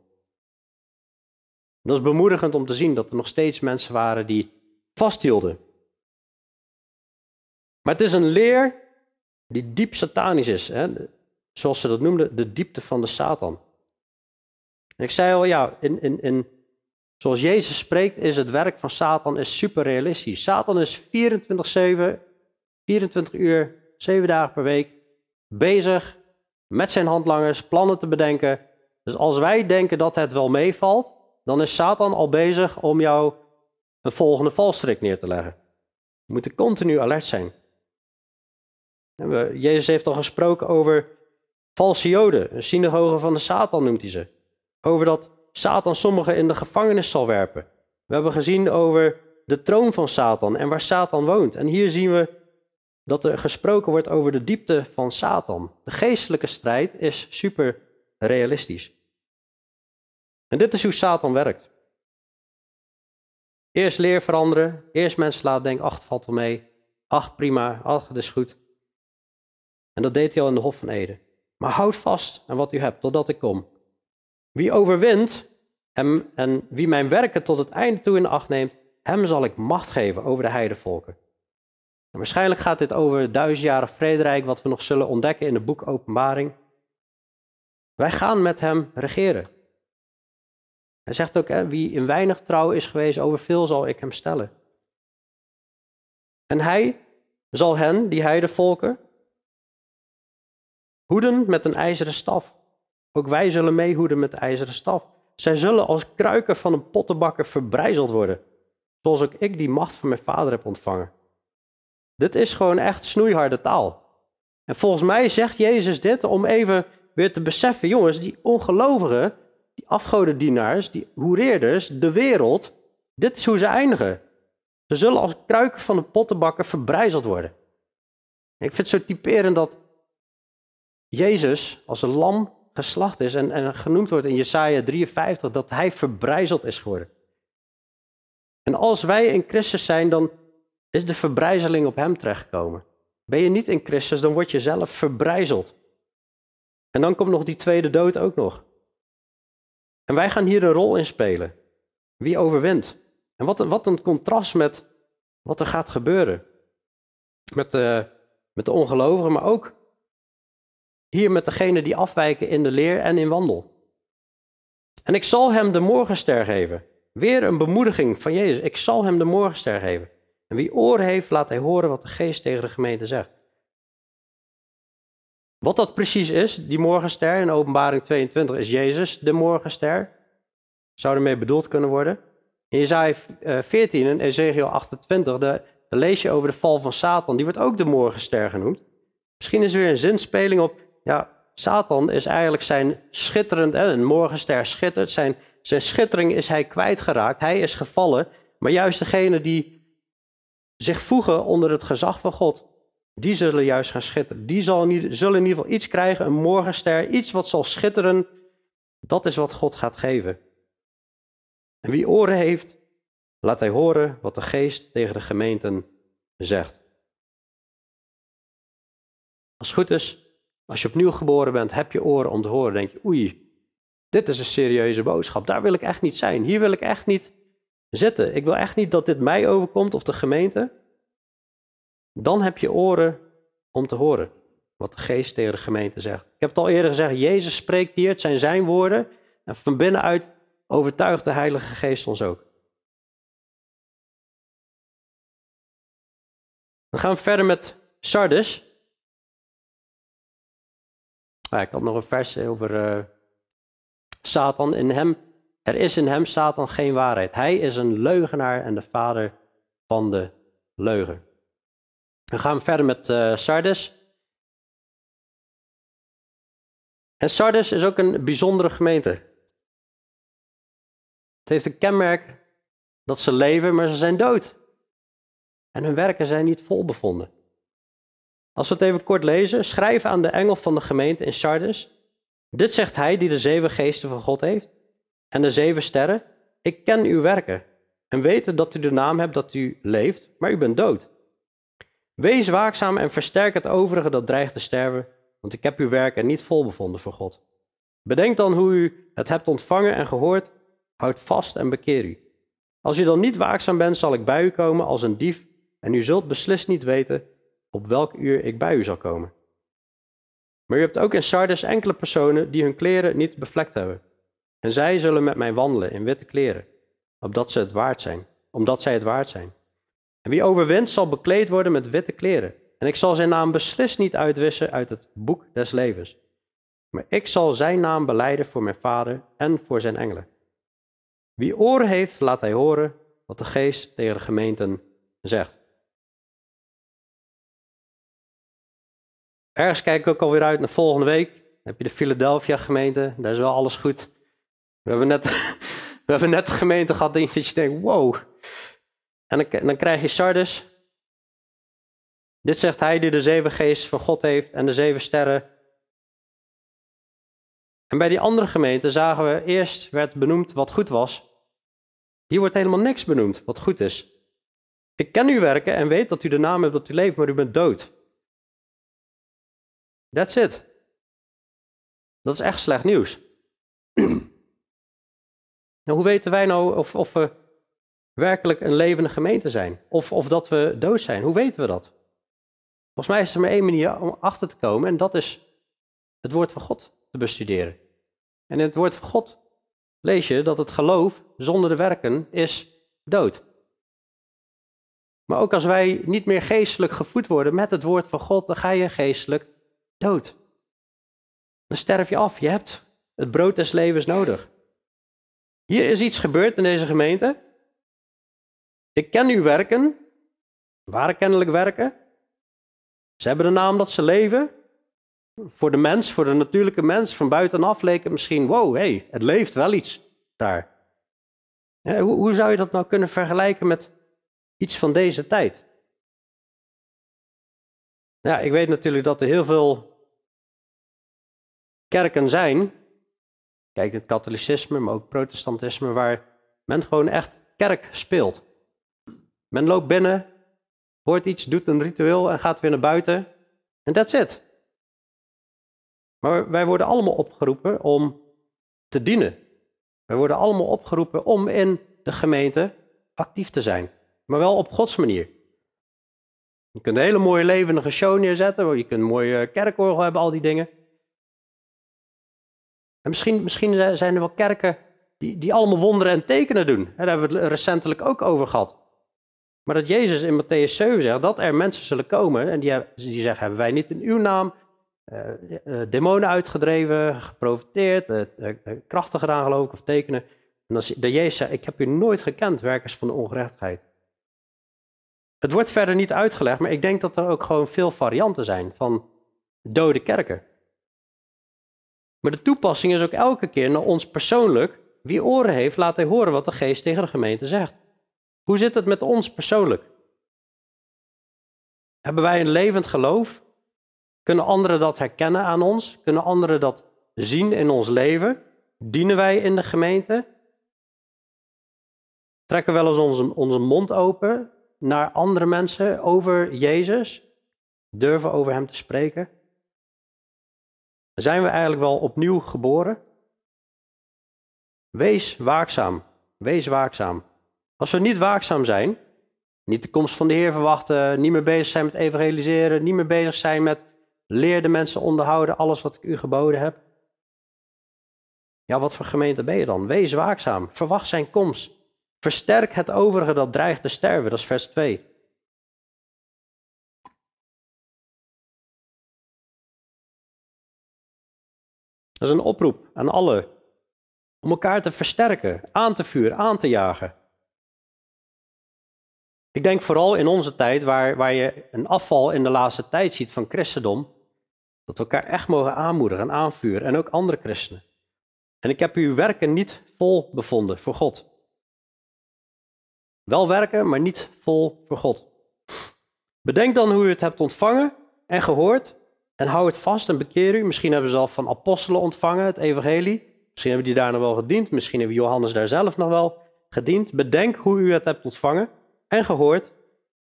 Dat is bemoedigend om te zien dat er nog steeds mensen waren die vasthielden. Maar het is een leer die diep satanisch is. Hè? Zoals ze dat noemden, de diepte van de Satan. En ik zei al, ja, in, in, in Zoals Jezus spreekt, is het werk van Satan is super realistisch. Satan is 24-7, 24 uur, 7 dagen per week bezig met zijn handlangers plannen te bedenken. Dus als wij denken dat het wel meevalt, dan is Satan al bezig om jou een volgende valstrik neer te leggen. We moeten continu alert zijn. Jezus heeft al gesproken over valse joden, een synagoge van de Satan noemt hij ze. Over dat Satan sommigen in de gevangenis zal werpen. We hebben gezien over de troon van Satan en waar Satan woont. En hier zien we dat er gesproken wordt over de diepte van Satan. De geestelijke strijd is super realistisch. En dit is hoe Satan werkt. Eerst leer veranderen, eerst mensen laten denken, ach, valt wel mee. Ach, prima, ach, het is goed. En dat deed hij al in de Hof van Eden. Maar houd vast aan wat u hebt, totdat ik kom. Wie overwint en, en wie mijn werken tot het einde toe in acht neemt, hem zal ik macht geven over de heidevolken. En waarschijnlijk gaat dit over het duizendjarig vrederijk, wat we nog zullen ontdekken in het boek Openbaring. Wij gaan met hem regeren. Hij zegt ook, hè, wie in weinig trouw is geweest, over veel zal ik hem stellen. En hij zal hen, die heidevolken, hoeden met een ijzeren staf. Ook wij zullen meehoeden met de ijzeren staf. Zij zullen als kruiken van een pottenbakker verbrijzeld worden, zoals ook ik die macht van mijn vader heb ontvangen. Dit is gewoon echt snoeiharde taal. En volgens mij zegt Jezus dit om even weer te beseffen, jongens, die ongelovigen, die afgodendienaars, die hoereerders, de wereld, dit is hoe ze eindigen. Ze zullen als kruiken van een pottenbakker verbrijzeld worden. ik vind het zo typerend dat Jezus als een lam geslacht is en, en genoemd wordt in Jesaja 53 dat hij verbrijzeld is geworden. En als wij in Christus zijn, dan is de verbrijzeling op hem terechtgekomen. Ben je niet in Christus, dan word je zelf verbrijzeld. En dan komt nog die tweede dood ook nog. En wij gaan hier een rol in spelen. Wie overwint? En wat een, wat een contrast met wat er gaat gebeuren. Met de, met de ongelovigen, maar ook hier met degenen die afwijken in de leer en in wandel. En ik zal hem de morgenster geven. Weer een bemoediging van Jezus. Ik zal hem de morgenster geven. En wie oren heeft, laat hij horen wat de geest tegen de gemeente zegt. Wat dat precies is, die morgenster in openbaring 22, is Jezus, de morgenster. Zou ermee bedoeld kunnen worden. In Jezaja 14 en Ezekiel 28, de, daar lees je over de val van Satan. Die wordt ook de morgenster genoemd. Misschien is er weer een zinspeling op, ja, Satan is eigenlijk zijn schitterend, een morgenster schittert, zijn, zijn schittering is hij kwijtgeraakt, hij is gevallen. Maar juist degene die zich voegen onder het gezag van God, die zullen juist gaan schitteren. Die zullen in ieder geval iets krijgen, een morgenster, iets wat zal schitteren. Dat is wat God gaat geven. En wie oren heeft, laat hij horen wat de geest tegen de gemeenten zegt. Als het goed is, als je opnieuw geboren bent, heb je oren om te horen. Denk je, oei, dit is een serieuze boodschap. Daar wil ik echt niet zijn. Hier wil ik echt niet zitten. Ik wil echt niet dat dit mij overkomt of de gemeente. Dan heb je oren om te horen wat de geest tegen de gemeente zegt. Ik heb het al eerder gezegd, Jezus spreekt hier, het zijn zijn woorden. En van binnenuit overtuigt de Heilige Geest ons ook. Dan gaan we verder met Sardis. Ah, ik had nog een vers over uh, Satan. In hem, er is in hem, Satan, geen waarheid. Hij is een leugenaar en de vader van de leugen. Dan gaan we verder met uh, Sardis. En Sardis is ook een bijzondere gemeente. Het heeft een kenmerk dat ze leven, maar ze zijn dood. En hun werken zijn niet vol bevonden. Als we het even kort lezen, schrijf aan de engel van de gemeente in Sardis. Dit zegt hij die de zeven geesten van God heeft en de zeven sterren. Ik ken uw werken en weet dat u de naam hebt dat u leeft, maar u bent dood. Wees waakzaam en versterk het overige dat dreigt te sterven, want ik heb uw werken niet vol bevonden voor God. Bedenk dan hoe u het hebt ontvangen en gehoord, houd vast en bekeer u. Als u dan niet waakzaam bent, zal ik bij u komen als een dief en u zult beslist niet weten op welk uur ik bij u zal komen. Maar u hebt ook in Sardes enkele personen die hun kleren niet bevlekt hebben. En zij zullen met mij wandelen in witte kleren, opdat ze het waard zijn, omdat zij het waard zijn. En wie overwint zal bekleed worden met witte kleren. En ik zal zijn naam beslist niet uitwissen uit het boek des levens. Maar ik zal zijn naam beleiden voor mijn vader en voor zijn engelen. Wie oren heeft, laat hij horen wat de geest tegen de gemeenten zegt. Ergens kijk ik ook alweer uit naar volgende week. Dan heb je de Philadelphia gemeente, daar is wel alles goed. We hebben net, we hebben net de gemeente gehad dat je denkt, wow. En dan, dan krijg je Sardis. Dit zegt hij die de zeven geest van God heeft en de zeven sterren. En bij die andere gemeente zagen we eerst werd benoemd wat goed was. Hier wordt helemaal niks benoemd wat goed is. Ik ken uw werken en weet dat u de naam hebt dat u leeft, maar u bent dood. That's it. Dat is echt slecht nieuws. nou, hoe weten wij nou of, of we werkelijk een levende gemeente zijn? Of, of dat we dood zijn? Hoe weten we dat? Volgens mij is er maar één manier om achter te komen en dat is het woord van God te bestuderen. En in het woord van God lees je dat het geloof zonder de werken is dood. Maar ook als wij niet meer geestelijk gevoed worden met het woord van God, dan ga je geestelijk dood. Dan sterf je af. Je hebt het brood des levens nodig. Hier is iets gebeurd in deze gemeente. Ik ken uw werken, waren kennelijk werken. Ze hebben de naam dat ze leven. Voor de mens, voor de natuurlijke mens, van buitenaf leek het misschien, wow, hey, het leeft wel iets daar. Hoe, hoe zou je dat nou kunnen vergelijken met iets van deze tijd? Ja, ik weet natuurlijk dat er heel veel kerken zijn, kijk het katholicisme, maar ook protestantisme, waar men gewoon echt kerk speelt. Men loopt binnen, hoort iets, doet een ritueel en gaat weer naar buiten. En that's it. Maar wij worden allemaal opgeroepen om te dienen. Wij worden allemaal opgeroepen om in de gemeente actief te zijn. Maar wel op Gods manier. Je kunt een hele mooie levendige show neerzetten. Je kunt een mooie kerkorgel hebben, al die dingen. En misschien, misschien zijn er wel kerken die, die allemaal wonderen en tekenen doen. Daar hebben we het recentelijk ook over gehad. Maar dat Jezus in Matthäus 7 zegt dat er mensen zullen komen en die, die zeggen, hebben wij niet in uw naam uh, uh, demonen uitgedreven, geprofiteerd, uh, krachten gedaan geloof ik, of tekenen. En dan de Jezus ik heb u nooit gekend, werkers van de ongerechtigheid. Het wordt verder niet uitgelegd, maar ik denk dat er ook gewoon veel varianten zijn van dode kerken. Maar de toepassing is ook elke keer naar ons persoonlijk. Wie oren heeft, laat hij horen wat de geest tegen de gemeente zegt. Hoe zit het met ons persoonlijk? Hebben wij een levend geloof? Kunnen anderen dat herkennen aan ons? Kunnen anderen dat zien in ons leven? Dienen wij in de gemeente? Trekken we wel eens onze, onze mond open naar andere mensen over Jezus? Durven over Hem te spreken? Zijn we eigenlijk wel opnieuw geboren? Wees waakzaam. Wees waakzaam. Als we niet waakzaam zijn, niet de komst van de Heer verwachten, niet meer bezig zijn met evangeliseren, niet meer bezig zijn met leer de mensen onderhouden, alles wat ik u geboden heb. Ja, wat voor gemeente ben je dan? Wees waakzaam. Verwacht zijn komst. Versterk het overige dat dreigt te sterven. Dat is vers 2. Dat is een oproep aan allen. Om elkaar te versterken, aan te vuren, aan te jagen. Ik denk vooral in onze tijd, waar, waar je een afval in de laatste tijd ziet van christendom, dat we elkaar echt mogen aanmoedigen en aanvuren en ook andere christenen. En ik heb uw werken niet vol bevonden voor God. Wel werken, maar niet vol voor God. Bedenk dan hoe u het hebt ontvangen en gehoord en hou het vast en bekeer u. Misschien hebben ze al van apostelen ontvangen, het evangelie. Misschien hebben die daar nog wel gediend. Misschien heeft Johannes daar zelf nog wel gediend. Bedenk hoe u het hebt ontvangen en gehoord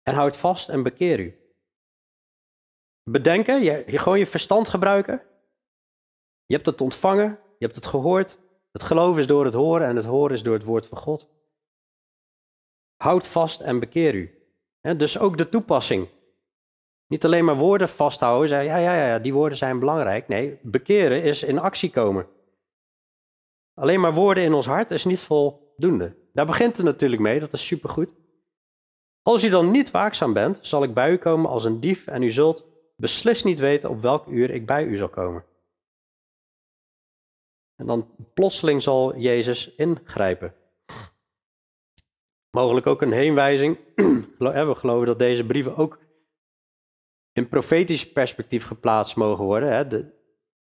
en houd vast en bekeer u. Bedenken, je gewoon je verstand gebruiken. Je hebt het ontvangen, je hebt het gehoord. Het geloof is door het horen en het horen is door het woord van God. Houd vast en bekeer u. dus ook de toepassing. Niet alleen maar woorden vasthouden, zeggen ja, ja, ja, die woorden zijn belangrijk. Nee, bekeren is in actie komen. Alleen maar woorden in ons hart is niet voldoende. Daar begint het natuurlijk mee, dat is supergoed. Als u dan niet waakzaam bent, zal ik bij u komen als een dief en u zult beslist niet weten op welk uur ik bij u zal komen. En dan plotseling zal Jezus ingrijpen. Mogelijk ook een heenwijzing. We geloven dat deze brieven ook in profetisch perspectief geplaatst mogen worden.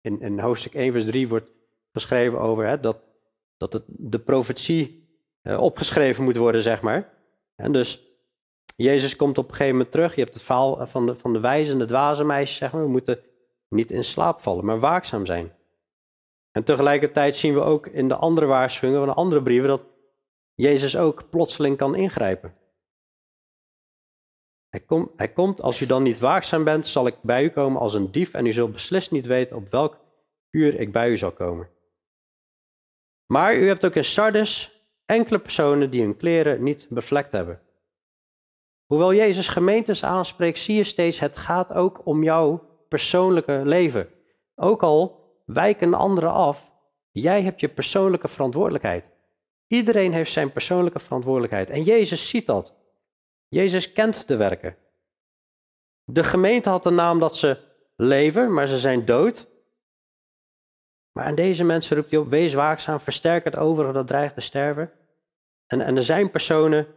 in, in hoofdstuk 1, vers 3 wordt geschreven over dat, dat het, de profetie eh, opgeschreven moet worden, zeg maar. Dus Jezus komt op een gegeven moment terug. Je hebt het verhaal van de, van de wijze en de dwaze meisje, zeg maar. We moeten niet in slaap vallen, maar waakzaam zijn. En tegelijkertijd zien we ook in de andere waarschuwingen van de andere brieven dat Jezus ook plotseling kan ingrijpen. Hij, kom, hij komt, als u dan niet waakzaam bent, zal ik bij u komen als een dief en u zult beslist niet weten op welk uur ik bij u zal komen. Maar u hebt ook in Sardes enkele personen die hun kleren niet bevlekt hebben. Hoewel Jezus gemeentes aanspreekt, zie je steeds, het gaat ook om jouw persoonlijke leven. Ook al wijken anderen af, Jij hebt je persoonlijke verantwoordelijkheid. Iedereen heeft zijn persoonlijke verantwoordelijkheid. En Jezus ziet dat. Jezus kent de werken. De gemeente had de naam dat ze leven, maar ze zijn dood. Maar aan deze mensen roept hij op, wees waakzaam, versterk het overige dat dreigt te sterven. En, en er zijn personen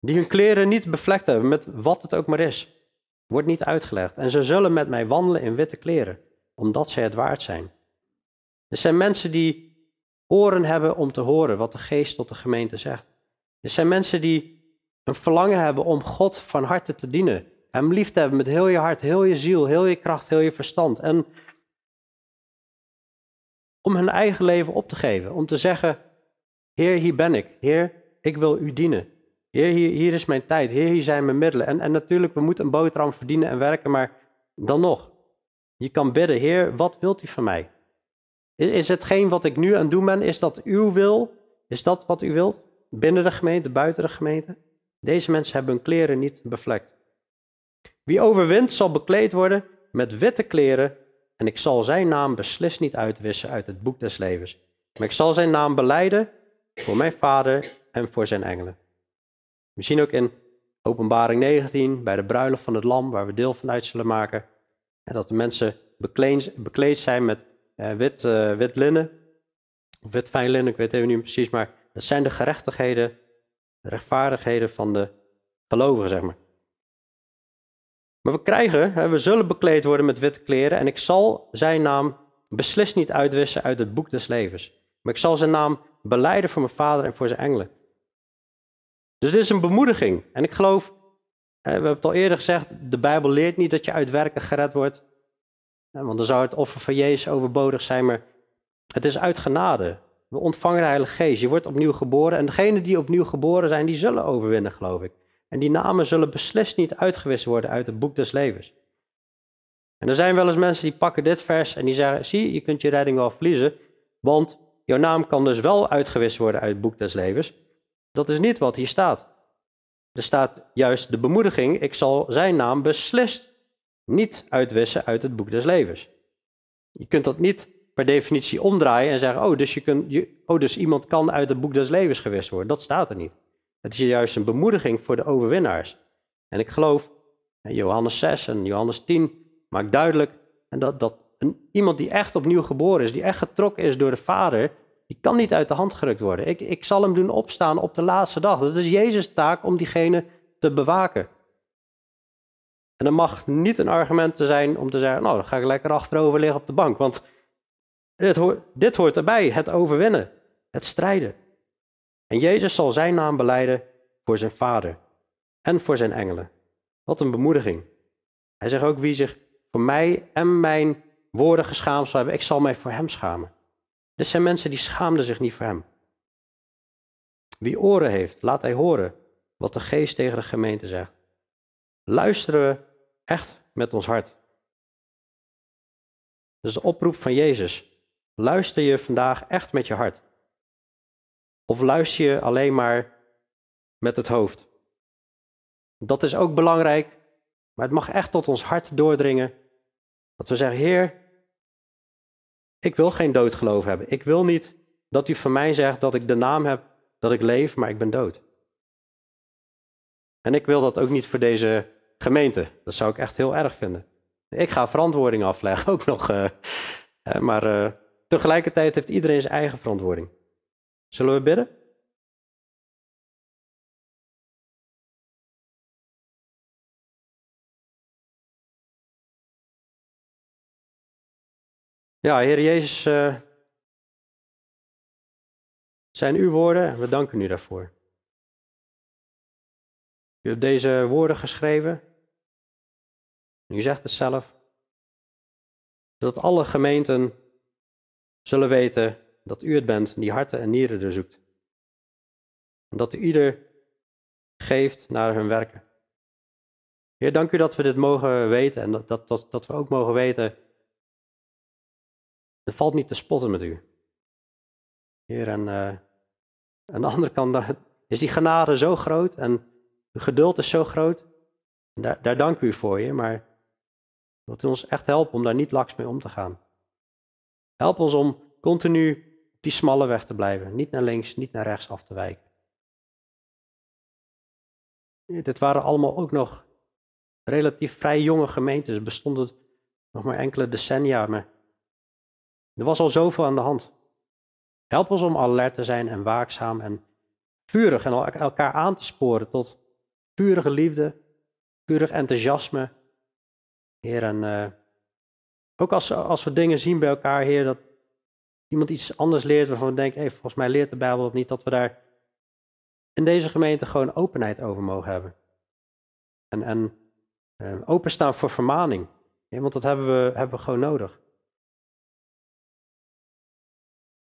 die hun kleren niet bevlekt hebben met wat het ook maar is. Wordt niet uitgelegd. En ze zullen met mij wandelen in witte kleren, omdat zij het waard zijn. Er zijn mensen die oren hebben om te horen wat de geest tot de gemeente zegt. Er zijn mensen die een verlangen hebben om God van harte te dienen. Hem lief te hebben met heel je hart, heel je ziel, heel je kracht, heel je verstand. En om hun eigen leven op te geven. Om te zeggen, Heer, hier ben ik. Heer, ik wil u dienen. Heer, hier, is mijn tijd. Heer, hier zijn mijn middelen. En, en natuurlijk, we moeten een boterham verdienen en werken, maar dan nog. Je kan bidden, Heer, wat wilt u van mij? Is, is hetgeen wat ik nu aan het doen ben, is dat uw wil? Is dat wat u wilt? Binnen de gemeente, buiten de gemeente? Deze mensen hebben hun kleren niet bevlekt. Wie overwint zal bekleed worden met witte kleren en ik zal zijn naam beslist niet uitwissen uit het boek des levens. Maar ik zal zijn naam beleiden voor mijn vader en voor zijn engelen. We zien ook in Openbaring 19, bij de bruiloft van het lam, waar we deel van uit zullen maken, dat de mensen bekleed zijn met eh, wit, uh, wit linnen, wit fijn linnen, ik weet even niet precies, maar dat zijn de gerechtigheden, de rechtvaardigheden van de gelovigen, zeg maar. Maar we krijgen, we zullen bekleed worden met witte kleren en ik zal zijn naam beslist niet uitwissen uit het boek des levens. Maar ik zal zijn naam beleiden voor mijn vader en voor zijn engelen. Dus dit is een bemoediging. En ik geloof, we hebben het al eerder gezegd, de Bijbel leert niet dat je uit werken gered wordt. Want dan zou het offer van Jezus overbodig zijn, maar het is uit genade. We ontvangen de Heilige Geest. Je wordt opnieuw geboren. En degenen die opnieuw geboren zijn, die zullen overwinnen, geloof ik. En die namen zullen beslist niet uitgewist worden uit het boek des levens. En er zijn wel eens mensen die pakken dit vers en die zeggen: Zie, je kunt je redding wel verliezen, want jouw naam kan dus wel uitgewist worden uit het boek des levens. Dat is niet wat hier staat. Er staat juist de bemoediging: Ik zal zijn naam beslist niet uitwissen uit het boek des levens. Je kunt dat niet per definitie omdraaien en zeggen: Oh, dus, je kunt, je, oh, dus iemand kan uit het boek des levens gewist worden. Dat staat er niet. Het is juist een bemoediging voor de overwinnaars. En ik geloof, Johannes 6 en Johannes 10 maakt duidelijk dat, dat een, iemand die echt opnieuw geboren is, die echt getrokken is door de Vader, die kan niet uit de hand gerukt worden. Ik, ik zal hem doen opstaan op de laatste dag. Dat is Jezus' taak om diegene te bewaken. En dat mag niet een argument zijn om te zeggen, nou dan ga ik lekker achterover liggen op de bank. Want dit hoort, dit hoort erbij, het overwinnen, het strijden. En Jezus zal zijn naam beleiden voor zijn vader en voor zijn engelen. Wat een bemoediging. Hij zegt ook wie zich voor mij en mijn woorden geschaamd zal hebben, ik zal mij voor hem schamen. Dit zijn mensen die schaamden zich niet voor hem. Wie oren heeft, laat hij horen wat de geest tegen de gemeente zegt. Luisteren we echt met ons hart. Dat is de oproep van Jezus. Luister je vandaag echt met je hart. Of luister je alleen maar met het hoofd? Dat is ook belangrijk, maar het mag echt tot ons hart doordringen. Dat we zeggen, Heer, ik wil geen doodgeloof hebben. Ik wil niet dat u van mij zegt dat ik de naam heb dat ik leef, maar ik ben dood. En ik wil dat ook niet voor deze gemeente. Dat zou ik echt heel erg vinden. Ik ga verantwoording afleggen, ook nog. Uh, maar uh, tegelijkertijd heeft iedereen zijn eigen verantwoording. Zullen we bidden? Ja, Heer Jezus, uh, zijn uw woorden en we danken u daarvoor. U hebt deze woorden geschreven. U zegt het zelf. Dat alle gemeenten zullen weten dat u het bent die harten en nieren doorzoekt. En dat u ieder geeft naar hun werken. Heer, dank u dat we dit mogen weten en dat, dat, dat, we ook mogen weten. Het valt niet te spotten met u. Heer, en uh, aan de andere kant is die genade zo groot en uw geduld is zo groot. Daar, daar dank u voor je, maar wilt u ons echt helpen om daar niet laks mee om te gaan. Help ons om continu die smalle weg te blijven. Niet naar links, niet naar rechts af te wijken. Dit waren allemaal ook nog relatief vrij jonge gemeentes. Bestonden nog maar enkele decennia. Maar er was al zoveel aan de hand. Help ons om alert te zijn en waakzaam en vurig en elkaar aan te sporen tot vurige liefde, vurig enthousiasme. Heer, en uh, ook als, als we dingen zien bij elkaar, Heer, dat iemand iets anders leert waarvan we denken, hey, volgens mij leert de Bijbel dat niet, dat we daar in deze gemeente gewoon openheid over mogen hebben. En, en uh, openstaan voor vermaning. want dat hebben we, hebben we gewoon nodig.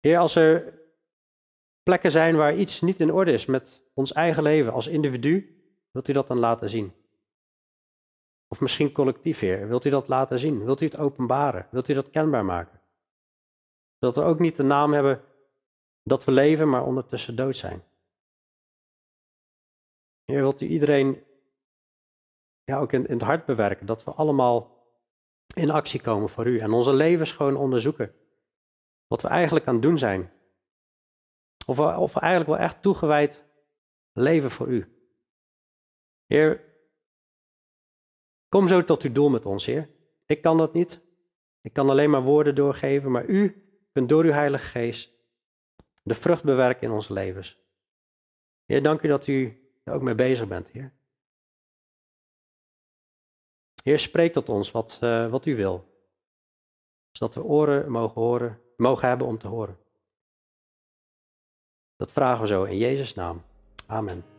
Heer, als er plekken zijn waar iets niet in orde is met ons eigen leven als individu, wilt u dat dan laten zien? Of misschien collectief, Heer, wilt u dat laten zien? Wilt u het openbaren? Wilt u dat kenbaar maken? Zodat we ook niet de naam hebben dat we leven, maar ondertussen dood zijn. Heer, wilt u iedereen ja, ook in, in het hart bewerken, dat we allemaal in actie komen voor u en onze levens gewoon onderzoeken. Wat we eigenlijk aan het doen zijn. Of we, of we eigenlijk wel echt toegewijd leven voor u. Heer, kom zo tot uw doel met ons, Heer. Ik kan dat niet. Ik kan alleen maar woorden doorgeven, maar u kunt door uw Heilige Geest de vrucht bewerken in onze levens. Heer, dank u dat u er ook mee bezig bent, Heer. Heer, spreek tot ons wat, uh, wat u wil. Zodat we oren mogen, horen, mogen hebben om te horen. Dat vragen we zo in Jezus' naam. Amen.